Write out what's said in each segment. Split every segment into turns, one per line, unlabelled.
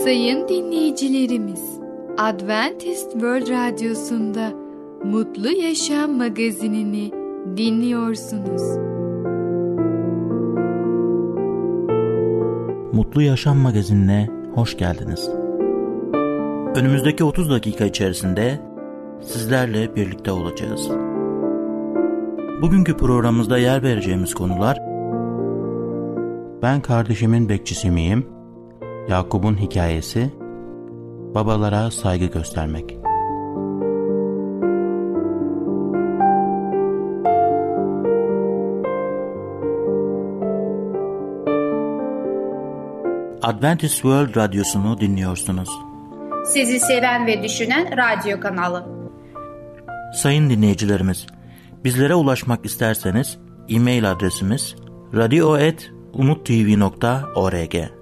Sayın dinleyicilerimiz, Adventist World Radyosu'nda Mutlu Yaşam magazinini dinliyorsunuz.
Mutlu Yaşam magazinine hoş geldiniz. Önümüzdeki 30 dakika içerisinde sizlerle birlikte olacağız. Bugünkü programımızda yer vereceğimiz konular Ben kardeşimin bekçisi miyim? Yakup'un hikayesi Babalara saygı göstermek Adventist World Radyosu'nu dinliyorsunuz.
Sizi seven ve düşünen radyo kanalı.
Sayın dinleyicilerimiz, bizlere ulaşmak isterseniz e-mail adresimiz radio.umutv.org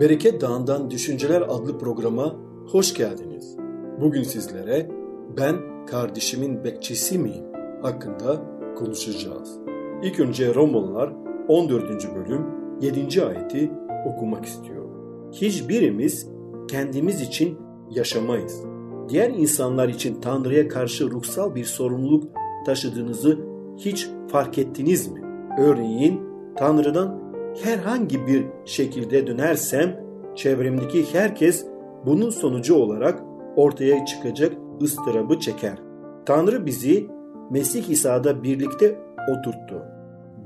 Bereket Dağı'ndan Düşünceler adlı programa hoş geldiniz. Bugün sizlere ben kardeşimin bekçisi miyim hakkında konuşacağız. İlk önce Romalılar 14. bölüm 7. ayeti okumak istiyorum. Hiçbirimiz kendimiz için yaşamayız. Diğer insanlar için Tanrı'ya karşı ruhsal bir sorumluluk taşıdığınızı hiç fark ettiniz mi? Örneğin Tanrı'dan herhangi bir şekilde dönersem çevremdeki herkes bunun sonucu olarak ortaya çıkacak ıstırabı çeker. Tanrı bizi Mesih İsa'da birlikte oturttu.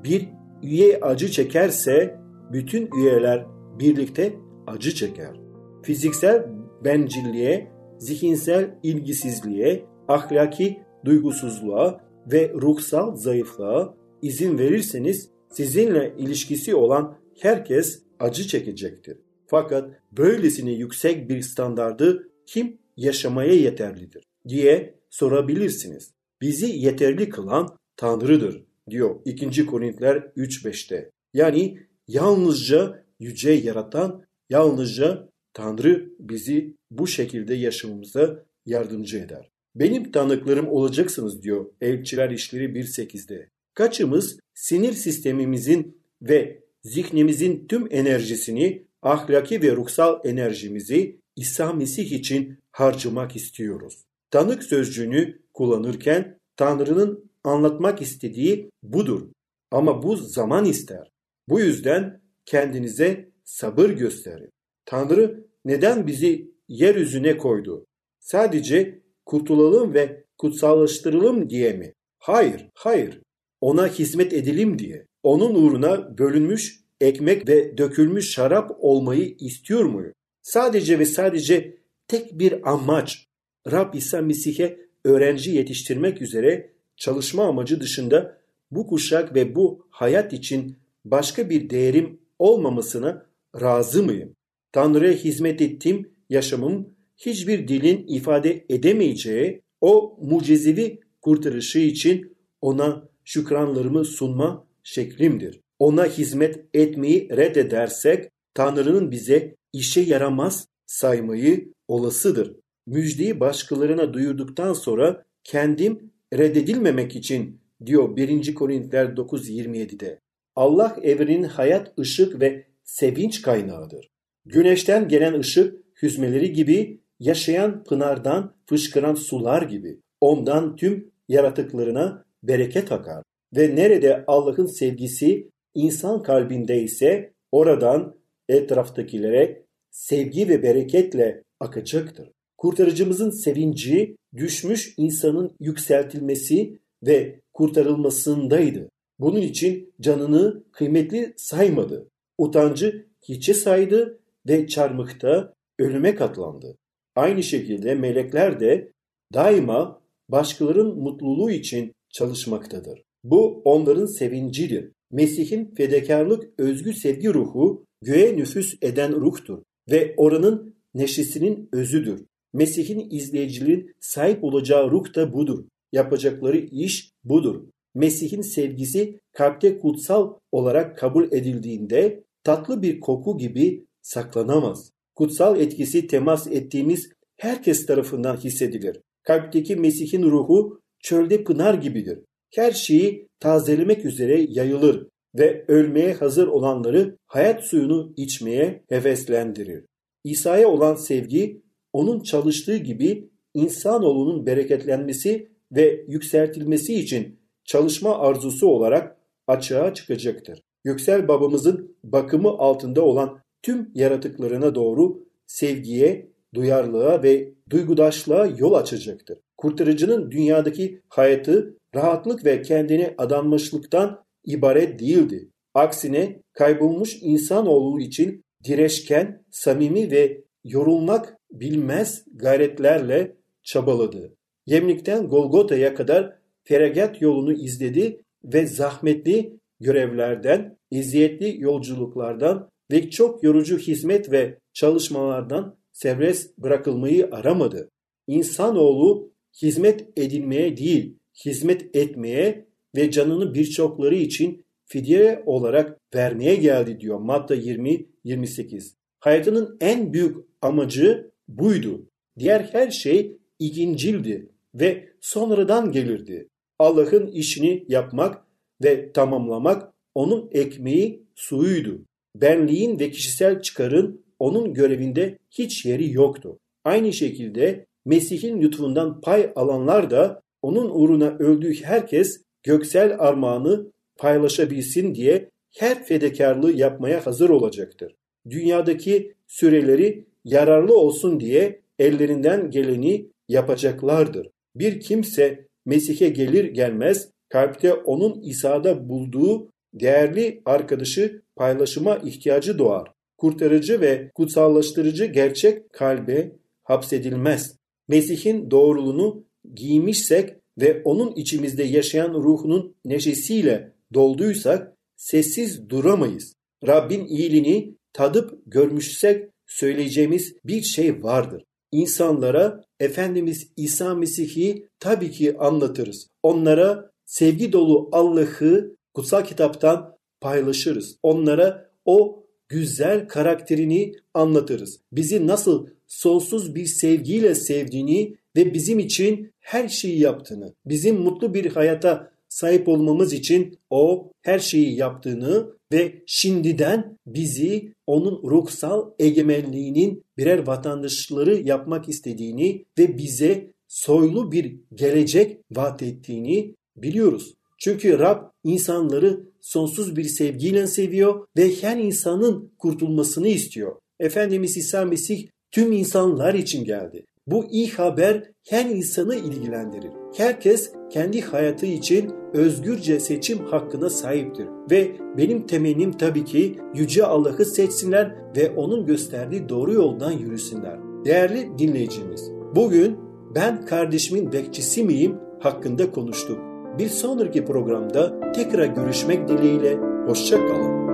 Bir üye acı çekerse bütün üyeler birlikte acı çeker. Fiziksel bencilliğe, zihinsel ilgisizliğe, ahlaki duygusuzluğa ve ruhsal zayıflığa izin verirseniz sizinle ilişkisi olan herkes acı çekecektir. Fakat böylesine yüksek bir standardı kim yaşamaya yeterlidir diye sorabilirsiniz. Bizi yeterli kılan Tanrı'dır diyor 2. Korintiler 3.5'te. Yani yalnızca yüce yaratan, yalnızca Tanrı bizi bu şekilde yaşamımıza yardımcı eder. Benim tanıklarım olacaksınız diyor Elçiler İşleri 1.8'de. Kaçımız sinir sistemimizin ve zihnimizin tüm enerjisini, ahlaki ve ruhsal enerjimizi İsa Mesih için harcamak istiyoruz. Tanık sözcüğünü kullanırken Tanrı'nın anlatmak istediği budur. Ama bu zaman ister. Bu yüzden kendinize sabır gösterin. Tanrı neden bizi yeryüzüne koydu? Sadece kurtulalım ve kutsallaştıralım diye mi? Hayır, hayır. Ona hizmet edelim diye. Onun uğruna bölünmüş ekmek ve dökülmüş şarap olmayı istiyor muyum? Sadece ve sadece tek bir amaç Rab İsa Mesih'e öğrenci yetiştirmek üzere çalışma amacı dışında bu kuşak ve bu hayat için başka bir değerim olmamasına razı mıyım? Tanrı'ya hizmet ettiğim yaşamım hiçbir dilin ifade edemeyeceği o mucizevi kurtarışı için ona şükranlarımı sunma şeklimdir. Ona hizmet etmeyi reddedersek Tanrı'nın bize işe yaramaz saymayı olasıdır. Müjdeyi başkalarına duyurduktan sonra kendim reddedilmemek için diyor 1. Korintiler 9.27'de. Allah evrenin hayat, ışık ve sevinç kaynağıdır. Güneşten gelen ışık hüzmeleri gibi yaşayan pınardan fışkıran sular gibi ondan tüm yaratıklarına bereket akar. Ve nerede Allah'ın sevgisi insan kalbinde ise oradan etraftakilere sevgi ve bereketle akacaktır. Kurtarıcımızın sevinci düşmüş insanın yükseltilmesi ve kurtarılmasındaydı. Bunun için canını kıymetli saymadı. Utancı hiçe saydı ve çarmıkta ölüme katlandı. Aynı şekilde melekler de daima başkalarının mutluluğu için çalışmaktadır. Bu onların sevincidir. Mesih'in fedakarlık özgü sevgi ruhu göğe nüfus eden ruhtur ve oranın neşesinin özüdür. Mesih'in izleyicilerin sahip olacağı ruh da budur. Yapacakları iş budur. Mesih'in sevgisi kalpte kutsal olarak kabul edildiğinde tatlı bir koku gibi saklanamaz. Kutsal etkisi temas ettiğimiz herkes tarafından hissedilir. Kalpteki Mesih'in ruhu çölde pınar gibidir. Her şeyi tazelemek üzere yayılır ve ölmeye hazır olanları hayat suyunu içmeye heveslendirir. İsa'ya olan sevgi onun çalıştığı gibi insanoğlunun bereketlenmesi ve yükseltilmesi için çalışma arzusu olarak açığa çıkacaktır. Göksel babamızın bakımı altında olan tüm yaratıklarına doğru sevgiye, duyarlılığa ve duygudaşlığa yol açacaktır. Kurtarıcının dünyadaki hayatı rahatlık ve kendine adanmışlıktan ibaret değildi. Aksine kaybolmuş insanoğlu için direşken, samimi ve yorulmak bilmez gayretlerle çabaladı. Yemlikten Golgota'ya kadar feragat yolunu izledi ve zahmetli görevlerden, eziyetli yolculuklardan ve çok yorucu hizmet ve çalışmalardan serbest bırakılmayı aramadı. İnsanoğlu hizmet edilmeye değil, hizmet etmeye ve canını birçokları için fidye olarak vermeye geldi diyor Matta 20-28. Hayatının en büyük amacı buydu. Diğer her şey ikincildi ve sonradan gelirdi. Allah'ın işini yapmak ve tamamlamak onun ekmeği suyuydu. Benliğin ve kişisel çıkarın onun görevinde hiç yeri yoktu. Aynı şekilde Mesih'in lütfundan pay alanlar da onun uğruna öldüğü herkes göksel armağanı paylaşabilsin diye her fedakarlığı yapmaya hazır olacaktır. Dünyadaki süreleri yararlı olsun diye ellerinden geleni yapacaklardır. Bir kimse Mesih'e gelir gelmez kalpte onun İsa'da bulduğu değerli arkadaşı paylaşıma ihtiyacı doğar. Kurtarıcı ve kutsallaştırıcı gerçek kalbe hapsedilmez. Mesih'in doğruluğunu giymişsek ve onun içimizde yaşayan ruhunun neşesiyle dolduysak sessiz duramayız. Rabbin iyiliğini tadıp görmüşsek söyleyeceğimiz bir şey vardır. İnsanlara Efendimiz İsa Mesih'i tabii ki anlatırız. Onlara sevgi dolu Allah'ı kutsal kitaptan paylaşırız. Onlara o güzel karakterini anlatırız. Bizi nasıl sonsuz bir sevgiyle sevdiğini ve bizim için her şeyi yaptığını, bizim mutlu bir hayata sahip olmamız için o her şeyi yaptığını ve şimdiden bizi onun ruhsal egemenliğinin birer vatandaşları yapmak istediğini ve bize soylu bir gelecek vaat ettiğini biliyoruz. Çünkü Rab insanları sonsuz bir sevgiyle seviyor ve her insanın kurtulmasını istiyor. Efendimiz İsa Mesih tüm insanlar için geldi. Bu iyi haber her insanı ilgilendirir. Herkes kendi hayatı için özgürce seçim hakkına sahiptir. Ve benim temennim tabii ki Yüce Allah'ı seçsinler ve onun gösterdiği doğru yoldan yürüsünler. Değerli dinleyicimiz, bugün ben kardeşimin bekçisi miyim hakkında konuştuk. Bir sonraki programda tekrar görüşmek dileğiyle, hoşçakalın.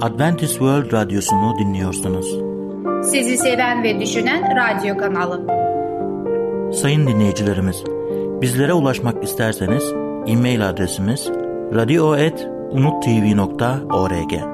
Adventist World Radyosu'nu dinliyorsunuz.
Sizi seven ve düşünen radyo kanalı.
Sayın dinleyicilerimiz, bizlere ulaşmak isterseniz e-mail adresimiz radio.umutv.org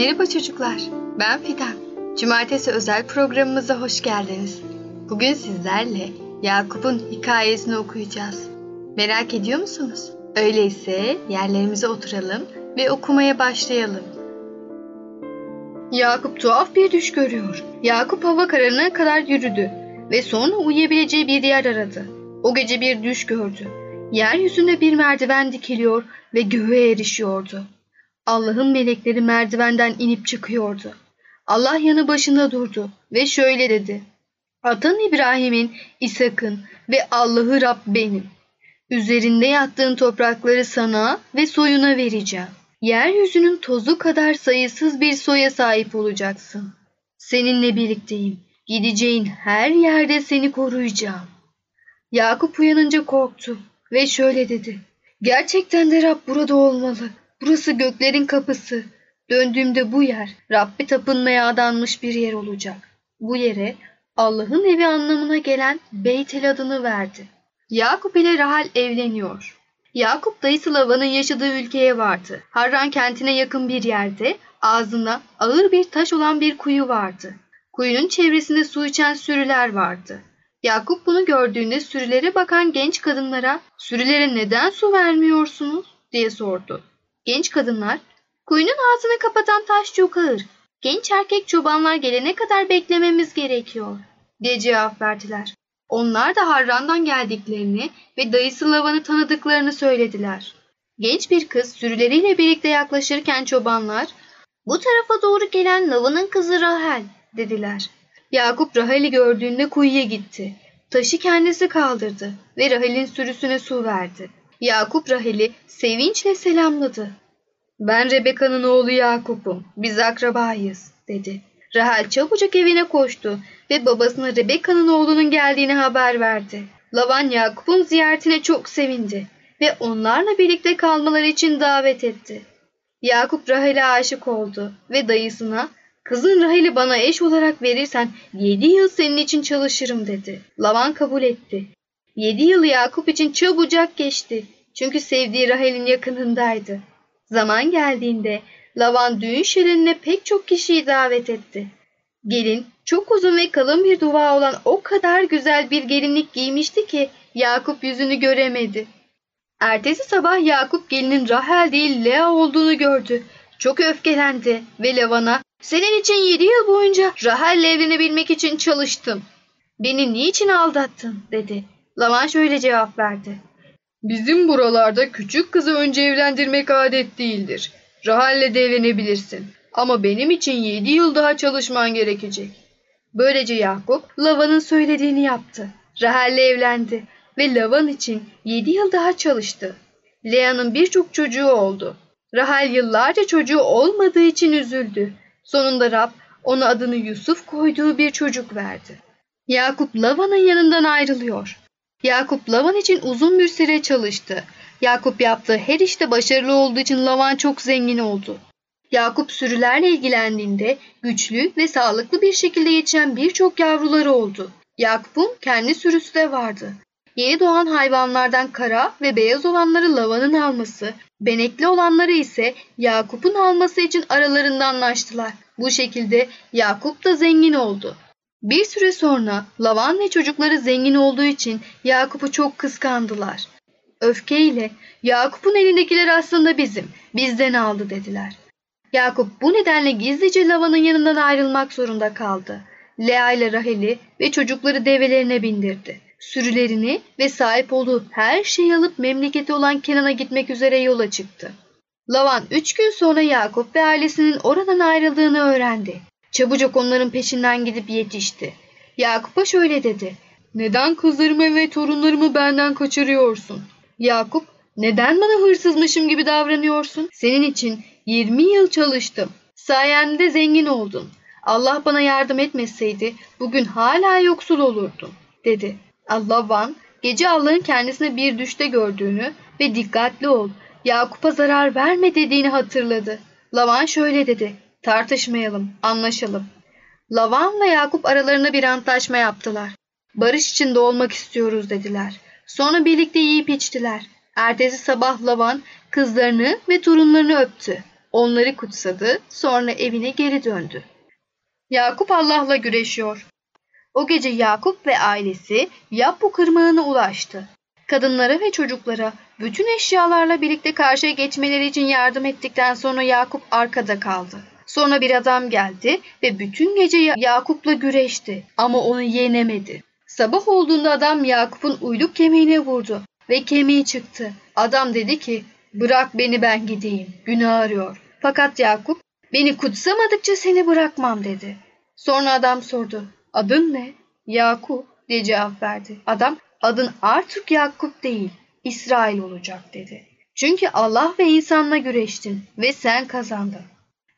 Merhaba çocuklar, ben Fidan. Cumartesi özel programımıza hoş geldiniz. Bugün sizlerle Yakup'un hikayesini okuyacağız. Merak ediyor musunuz? Öyleyse yerlerimize oturalım ve okumaya başlayalım. Yakup tuhaf bir düş görüyor. Yakup hava kararına kadar yürüdü. ve sonra uyuyabileceği bir yer aradı. O gece bir düş gördü. Yeryüzünde bir merdiven dikiliyor ve göğe erişiyordu. Allah'ın melekleri merdivenden inip çıkıyordu. Allah yanı başında durdu ve şöyle dedi. Atan İbrahim'in, İshak'ın ve Allah'ı Rab benim. Üzerinde yattığın toprakları sana ve soyuna vereceğim. Yeryüzünün tozu kadar sayısız bir soya sahip olacaksın. Seninle birlikteyim. Gideceğin her yerde seni koruyacağım. Yakup uyanınca korktu ve şöyle dedi. Gerçekten de Rab burada olmalı. Burası göklerin kapısı. Döndüğümde bu yer Rabbe tapınmaya adanmış bir yer olacak. Bu yere Allah'ın evi anlamına gelen Beytel adını verdi. Yakup ile Rahal evleniyor. Yakup dayısı Lavan'ın yaşadığı ülkeye vardı. Harran kentine yakın bir yerde ağzında ağır bir taş olan bir kuyu vardı. Kuyunun çevresinde su içen sürüler vardı. Yakup bunu gördüğünde sürülere bakan genç kadınlara sürülere neden su vermiyorsunuz diye sordu. Genç kadınlar kuyunun ağzını kapatan taş çok ağır. Genç erkek çobanlar gelene kadar beklememiz gerekiyor diye cevap verdiler. Onlar da Harran'dan geldiklerini ve dayısı Lavan'ı tanıdıklarını söylediler. Genç bir kız sürüleriyle birlikte yaklaşırken çobanlar ''Bu tarafa doğru gelen Lavan'ın kızı Rahel'' dediler. Yakup Rahel'i gördüğünde kuyuya gitti. Taşı kendisi kaldırdı ve Rahel'in sürüsüne su verdi. Yakup Rahel'i sevinçle selamladı. ''Ben Rebeka'nın oğlu Yakup'um. Biz akrabayız.'' dedi. Rahel çabucak evine koştu ve babasına Rebeka'nın oğlunun geldiğini haber verdi. Lavan Yakup'un ziyaretine çok sevindi ve onlarla birlikte kalmaları için davet etti. Yakup Rahel'e aşık oldu ve dayısına Kızın Rahel'i bana eş olarak verirsen yedi yıl senin için çalışırım dedi. Lavan kabul etti. Yedi yıl Yakup için çabucak geçti. Çünkü sevdiği Rahel'in yakınındaydı. Zaman geldiğinde Lavan düğün şölenine pek çok kişiyi davet etti. Gelin çok uzun ve kalın bir duva olan o kadar güzel bir gelinlik giymişti ki Yakup yüzünü göremedi. Ertesi sabah Yakup gelinin Rahel değil Lea olduğunu gördü. Çok öfkelendi ve Lavan'a senin için yedi yıl boyunca Rahel'le evlenebilmek için çalıştım. Beni niçin aldattın dedi. Lavan şöyle cevap verdi. Bizim buralarda küçük kızı önce evlendirmek adet değildir. Rahel'le de evlenebilirsin. Ama benim için yedi yıl daha çalışman gerekecek. Böylece Yakup Lavan'ın söylediğini yaptı. Rahel'le evlendi ve Lavan için yedi yıl daha çalıştı. Lea'nın birçok çocuğu oldu. Rahel yıllarca çocuğu olmadığı için üzüldü. Sonunda Rab ona adını Yusuf koyduğu bir çocuk verdi. Yakup Lavan'ın yanından ayrılıyor. Yakup Lavan için uzun bir süre çalıştı. Yakup yaptığı her işte başarılı olduğu için Lavan çok zengin oldu. Yakup sürülerle ilgilendiğinde güçlü ve sağlıklı bir şekilde yetişen birçok yavruları oldu. Yakup'un kendi sürüsü de vardı. Yeni doğan hayvanlardan kara ve beyaz olanları Lavan'ın alması, benekli olanları ise Yakup'un alması için aralarında anlaştılar. Bu şekilde Yakup da zengin oldu. Bir süre sonra Lavan ve çocukları zengin olduğu için Yakup'u çok kıskandılar. Öfkeyle Yakup'un elindekiler aslında bizim, bizden aldı dediler. Yakup bu nedenle gizlice Lavan'ın yanından ayrılmak zorunda kaldı. Lea ile Rahel'i ve çocukları develerine bindirdi. Sürülerini ve sahip olduğu her şeyi alıp memleketi olan Kenan'a gitmek üzere yola çıktı. Lavan üç gün sonra Yakup ve ailesinin oradan ayrıldığını öğrendi. Çabucak onların peşinden gidip yetişti. Yakup'a şöyle dedi. Neden kızlarımı ve torunlarımı benden kaçırıyorsun? Yakup, neden bana hırsızmışım gibi davranıyorsun? Senin için 20 yıl çalıştım. Sayende zengin oldun. Allah bana yardım etmeseydi bugün hala yoksul olurdum, dedi. Allah Van, gece Allah'ın kendisine bir düşte gördüğünü ve dikkatli ol, Yakup'a zarar verme dediğini hatırladı. Lavan şöyle dedi, tartışmayalım, anlaşalım. Lavan ve Yakup aralarında bir antlaşma yaptılar. Barış içinde olmak istiyoruz dediler. Sonra birlikte yiyip içtiler. Ertesi sabah Lavan kızlarını ve torunlarını öptü. Onları kutsadı, sonra evine geri döndü. Yakup Allah'la güreşiyor. O gece Yakup ve ailesi Yapbu kırmağına ulaştı. Kadınlara ve çocuklara bütün eşyalarla birlikte karşıya geçmeleri için yardım ettikten sonra Yakup arkada kaldı. Sonra bir adam geldi ve bütün gece Yakup'la güreşti ama onu yenemedi. Sabah olduğunda adam Yakup'un uyluk kemiğine vurdu ve kemiği çıktı. Adam dedi ki bırak beni ben gideyim günah arıyor. Fakat Yakup beni kutsamadıkça seni bırakmam dedi. Sonra adam sordu adın ne? Yakup diye cevap verdi. Adam adın artık Yakup değil İsrail olacak dedi. Çünkü Allah ve insanla güreştin ve sen kazandın.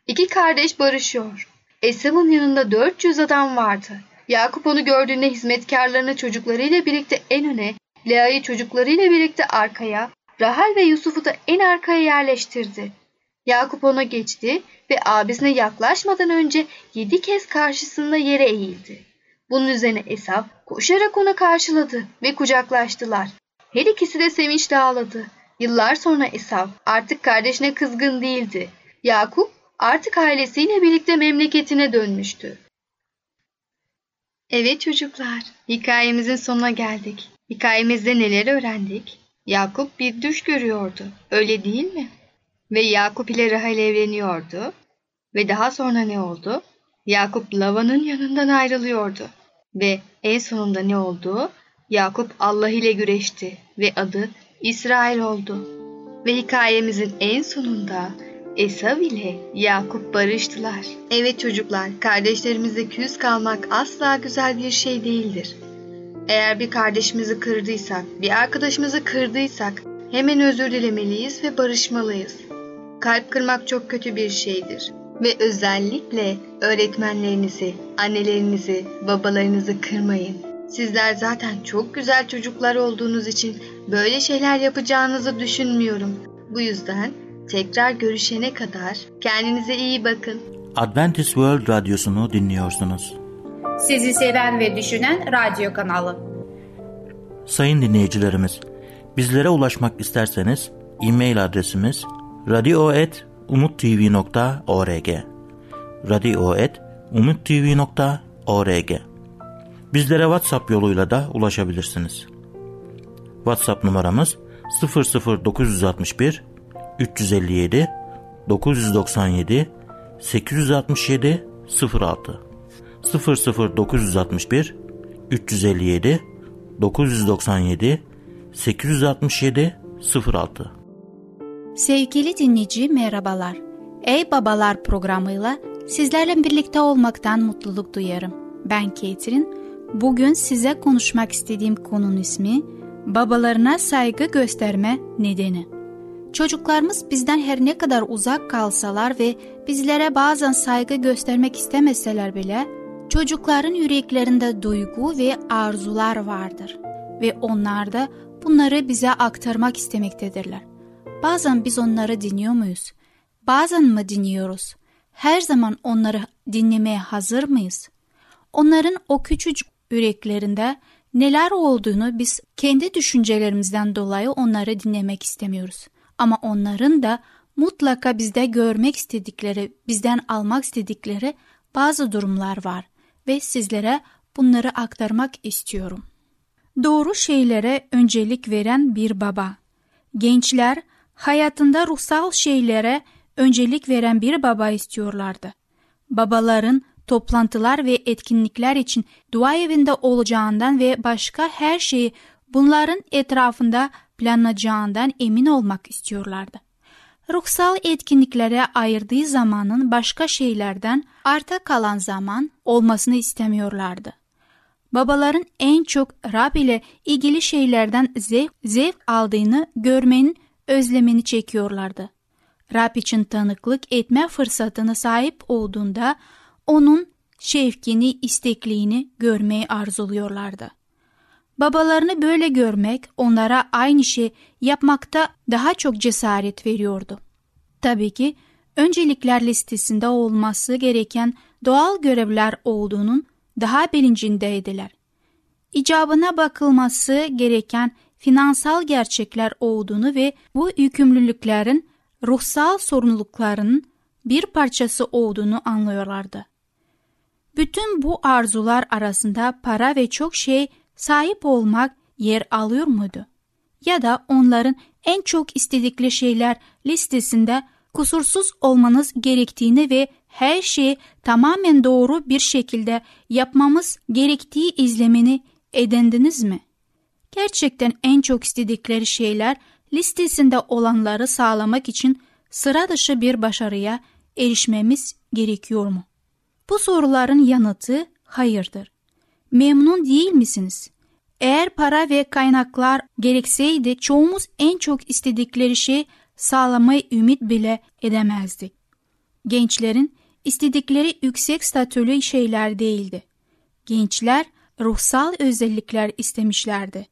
İki kardeş barışıyor. Esav'ın yanında 400 adam vardı. Yakup onu gördüğünde hizmetkarlarını çocuklarıyla birlikte en öne, Lea'yı çocuklarıyla birlikte arkaya, Rahel ve Yusuf'u da en arkaya yerleştirdi. Yakup ona geçti ve abisine yaklaşmadan önce yedi kez karşısında yere eğildi. Bunun üzerine Esav koşarak onu karşıladı ve kucaklaştılar. Her ikisi de sevinçle ağladı. Yıllar sonra Esav artık kardeşine kızgın değildi. Yakup artık ailesiyle birlikte memleketine dönmüştü. Evet çocuklar, hikayemizin sonuna geldik. Hikayemizde neler öğrendik? Yakup bir düş görüyordu, öyle değil mi? Ve Yakup ile Rahel evleniyordu. Ve daha sonra ne oldu? Yakup Lavan'ın yanından ayrılıyordu. Ve en sonunda ne oldu? Yakup Allah ile güreşti ve adı İsrail oldu. Ve hikayemizin en sonunda Esav ile Yakup barıştılar. Evet çocuklar, kardeşlerimizle küs kalmak asla güzel bir şey değildir. Eğer bir kardeşimizi kırdıysak, bir arkadaşımızı kırdıysak hemen özür dilemeliyiz ve barışmalıyız. Kalp kırmak çok kötü bir şeydir ve özellikle öğretmenlerinizi, annelerinizi, babalarınızı kırmayın. Sizler zaten çok güzel çocuklar olduğunuz için böyle şeyler yapacağınızı düşünmüyorum. Bu yüzden tekrar görüşene kadar kendinize iyi bakın.
Adventist World Radyosu'nu dinliyorsunuz.
Sizi seven ve düşünen radyo kanalı.
Sayın dinleyicilerimiz, bizlere ulaşmak isterseniz e-mail adresimiz radio.umutv.org radio.umutv.org Bizlere WhatsApp yoluyla da ulaşabilirsiniz. WhatsApp numaramız 00961 357 997 867 06 00961 357 997 867 06
Sevgili dinleyici merhabalar. Ey Babalar programıyla sizlerle birlikte olmaktan mutluluk duyarım. Ben Ketrin. Bugün size konuşmak istediğim konunun ismi babalarına saygı gösterme nedeni. Çocuklarımız bizden her ne kadar uzak kalsalar ve bizlere bazen saygı göstermek istemeseler bile çocukların yüreklerinde duygu ve arzular vardır ve onlar da bunları bize aktarmak istemektedirler. Bazen biz onları dinliyor muyuz? Bazen mi dinliyoruz? Her zaman onları dinlemeye hazır mıyız? Onların o küçücük yüreklerinde neler olduğunu biz kendi düşüncelerimizden dolayı onları dinlemek istemiyoruz. Ama onların da mutlaka bizde görmek istedikleri, bizden almak istedikleri bazı durumlar var ve sizlere bunları aktarmak istiyorum. Doğru şeylere öncelik veren bir baba. Gençler hayatında ruhsal şeylere öncelik veren bir baba istiyorlardı. Babaların toplantılar ve etkinlikler için dua evinde olacağından ve başka her şeyi bunların etrafında planlayacağından emin olmak istiyorlardı. Ruhsal etkinliklere ayırdığı zamanın başka şeylerden arta kalan zaman olmasını istemiyorlardı. Babaların en çok Rab ile ilgili şeylerden zevk, zevk aldığını görmenin özlemini çekiyorlardı. Rab için tanıklık etme fırsatına sahip olduğunda onun şevkini, istekliğini görmeyi arzuluyorlardı. Babalarını böyle görmek onlara aynı şey yapmakta daha çok cesaret veriyordu. Tabii ki öncelikler listesinde olması gereken doğal görevler olduğunun daha bilincindeydiler. İcabına bakılması gereken finansal gerçekler olduğunu ve bu yükümlülüklerin ruhsal sorumluluklarının bir parçası olduğunu anlıyorlardı. Bütün bu arzular arasında para ve çok şey sahip olmak yer alıyor muydu? Ya da onların en çok istedikleri şeyler listesinde kusursuz olmanız gerektiğini ve her şeyi tamamen doğru bir şekilde yapmamız gerektiği izlemini edindiniz mi? Gerçekten en çok istedikleri şeyler listesinde olanları sağlamak için sıra dışı bir başarıya erişmemiz gerekiyor mu? Bu soruların yanıtı hayırdır. Memnun değil misiniz? Eğer para ve kaynaklar gerekseydi çoğumuz en çok istedikleri şey sağlamayı ümit bile edemezdik. Gençlerin istedikleri yüksek statülü şeyler değildi. Gençler ruhsal özellikler istemişlerdi.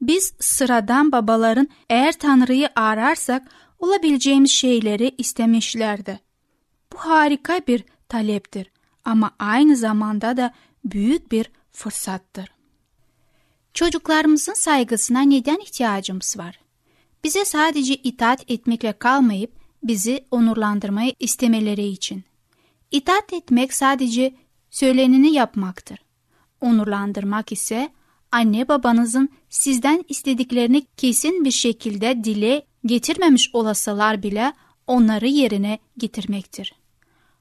Biz sıradan babaların eğer Tanrı'yı ararsak olabileceğimiz şeyleri istemişlerdi. Bu harika bir taleptir ama aynı zamanda da büyük bir fırsattır. Çocuklarımızın saygısına neden ihtiyacımız var? Bize sadece itaat etmekle kalmayıp bizi onurlandırmayı istemeleri için. İtaat etmek sadece söyleneni yapmaktır. Onurlandırmak ise anne babanızın sizden istediklerini kesin bir şekilde dile getirmemiş olasalar bile onları yerine getirmektir.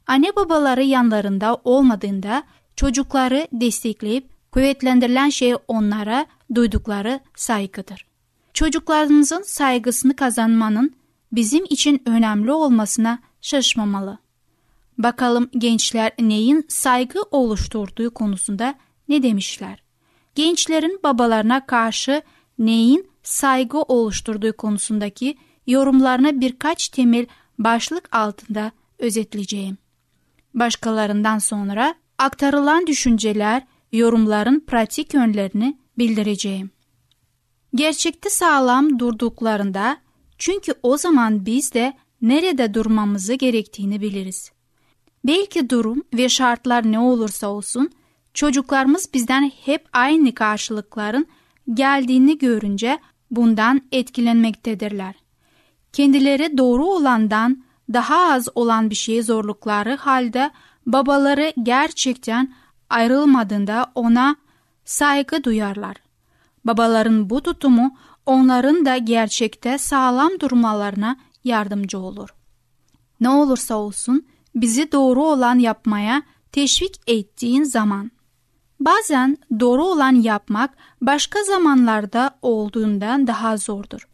Anne babaları yanlarında olmadığında çocukları destekleyip kuvvetlendirilen şey onlara duydukları saygıdır. Çocuklarımızın saygısını kazanmanın bizim için önemli olmasına şaşmamalı. Bakalım gençler neyin saygı oluşturduğu konusunda ne demişler? Gençlerin babalarına karşı neyin saygı oluşturduğu konusundaki yorumlarını birkaç temel başlık altında özetleyeceğim. Başkalarından sonra aktarılan düşünceler, yorumların pratik yönlerini bildireceğim. Gerçekte sağlam durduklarında çünkü o zaman biz de nerede durmamızı gerektiğini biliriz. Belki durum ve şartlar ne olursa olsun çocuklarımız bizden hep aynı karşılıkların geldiğini görünce bundan etkilenmektedirler. Kendileri doğru olandan daha az olan bir şeye zorlukları halde babaları gerçekten ayrılmadığında ona saygı duyarlar. Babaların bu tutumu onların da gerçekte sağlam durmalarına yardımcı olur. Ne olursa olsun bizi doğru olan yapmaya teşvik ettiğin zaman. Bazen doğru olan yapmak başka zamanlarda olduğundan daha zordur.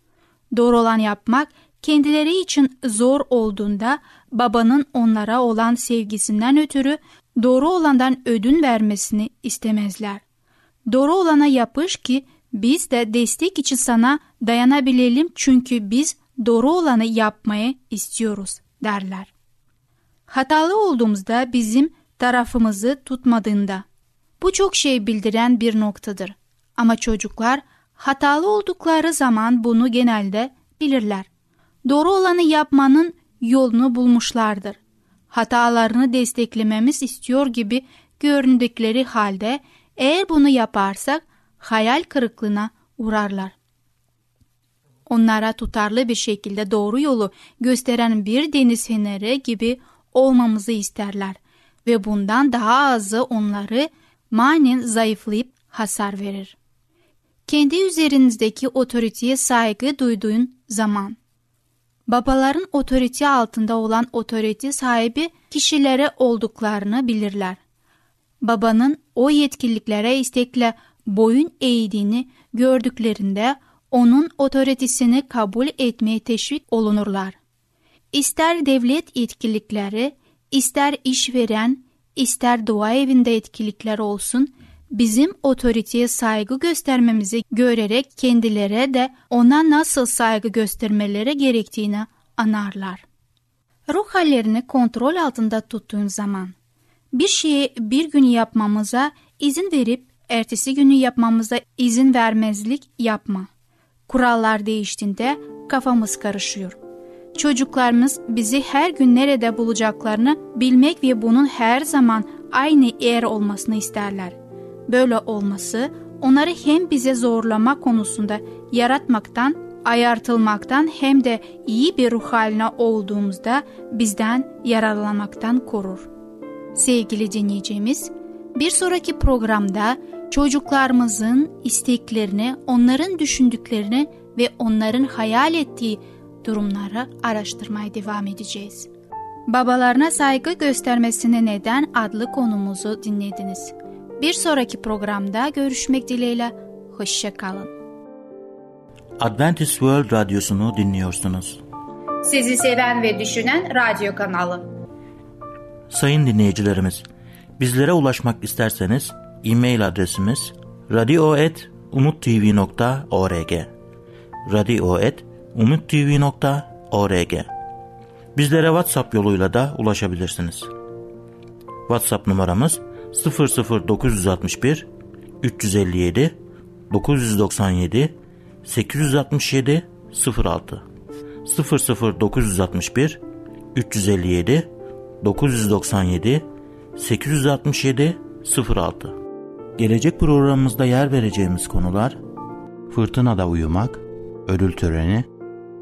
Doğru olan yapmak kendileri için zor olduğunda babanın onlara olan sevgisinden ötürü doğru olandan ödün vermesini istemezler. Doğru olana yapış ki biz de destek için sana dayanabilelim çünkü biz doğru olanı yapmayı istiyoruz derler. Hatalı olduğumuzda bizim tarafımızı tutmadığında bu çok şey bildiren bir noktadır. Ama çocuklar hatalı oldukları zaman bunu genelde bilirler. Doğru olanı yapmanın yolunu bulmuşlardır. Hatalarını desteklememiz istiyor gibi göründükleri halde eğer bunu yaparsak hayal kırıklığına uğrarlar. Onlara tutarlı bir şekilde doğru yolu gösteren bir deniz feneri gibi olmamızı isterler ve bundan daha azı onları manen zayıflayıp hasar verir. Kendi üzerinizdeki otoriteye saygı duyduğun zaman babaların otorite altında olan otorite sahibi kişilere olduklarını bilirler. Babanın o yetkiliklere istekle boyun eğdiğini gördüklerinde onun otoritesini kabul etmeye teşvik olunurlar. İster devlet yetkililikleri, ister işveren, ister dua evinde etkilikler olsun, bizim otoriteye saygı göstermemizi görerek kendilere de ona nasıl saygı göstermeleri gerektiğini anarlar. Ruh hallerini kontrol altında tuttuğun zaman bir şeyi bir gün yapmamıza izin verip ertesi günü yapmamıza izin vermezlik yapma. Kurallar değiştiğinde kafamız karışıyor. Çocuklarımız bizi her gün nerede bulacaklarını bilmek ve bunun her zaman aynı yer olmasını isterler. Böyle olması onları hem bize zorlama konusunda yaratmaktan, ayartılmaktan hem de iyi bir ruh haline olduğumuzda bizden yararlanmaktan korur. Sevgili dinleyicimiz, bir sonraki programda çocuklarımızın isteklerini, onların düşündüklerini ve onların hayal ettiği durumları araştırmaya devam edeceğiz. Babalarına saygı göstermesine neden adlı konumuzu dinlediniz. Bir sonraki programda görüşmek dileğiyle. Hoşça kalın.
Adventist World Radyosu'nu dinliyorsunuz.
Sizi seven ve düşünen radyo kanalı.
Sayın dinleyicilerimiz, bizlere ulaşmak isterseniz e-mail adresimiz radio.umutv.org radio.umutv.org Bizlere WhatsApp yoluyla da ulaşabilirsiniz. WhatsApp numaramız 00961 357 997 867 06 00961 357 997 867 06 Gelecek programımızda yer vereceğimiz konular Fırtınada uyumak, ödül töreni,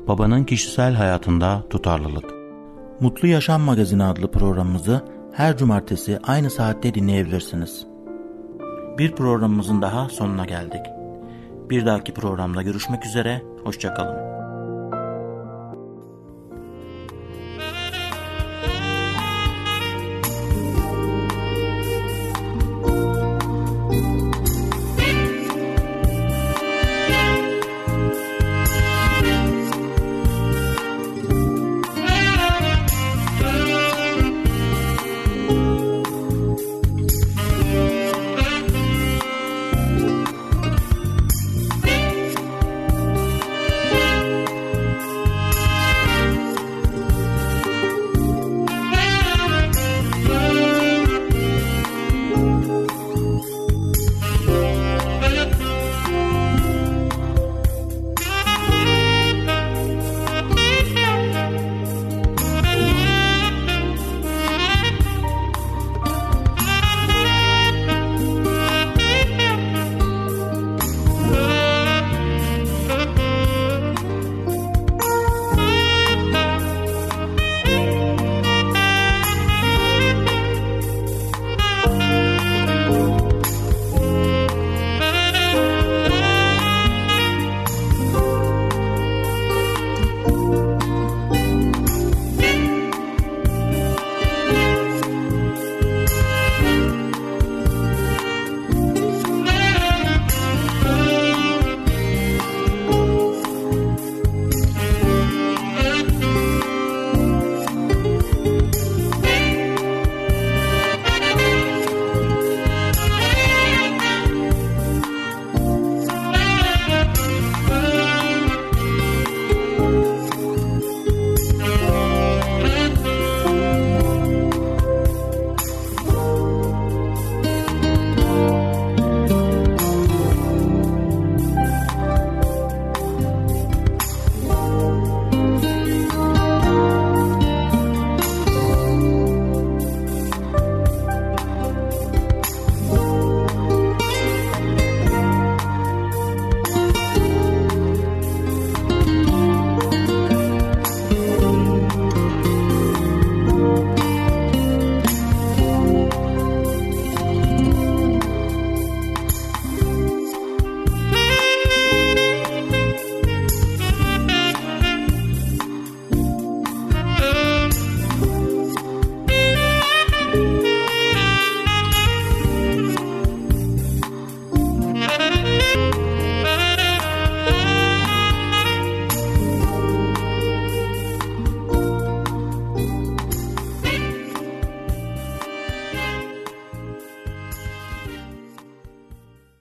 babanın kişisel hayatında tutarlılık. Mutlu Yaşam Magazini adlı programımızı her cumartesi aynı saatte dinleyebilirsiniz. Bir programımızın daha sonuna geldik. Bir dahaki programda görüşmek üzere, hoşçakalın.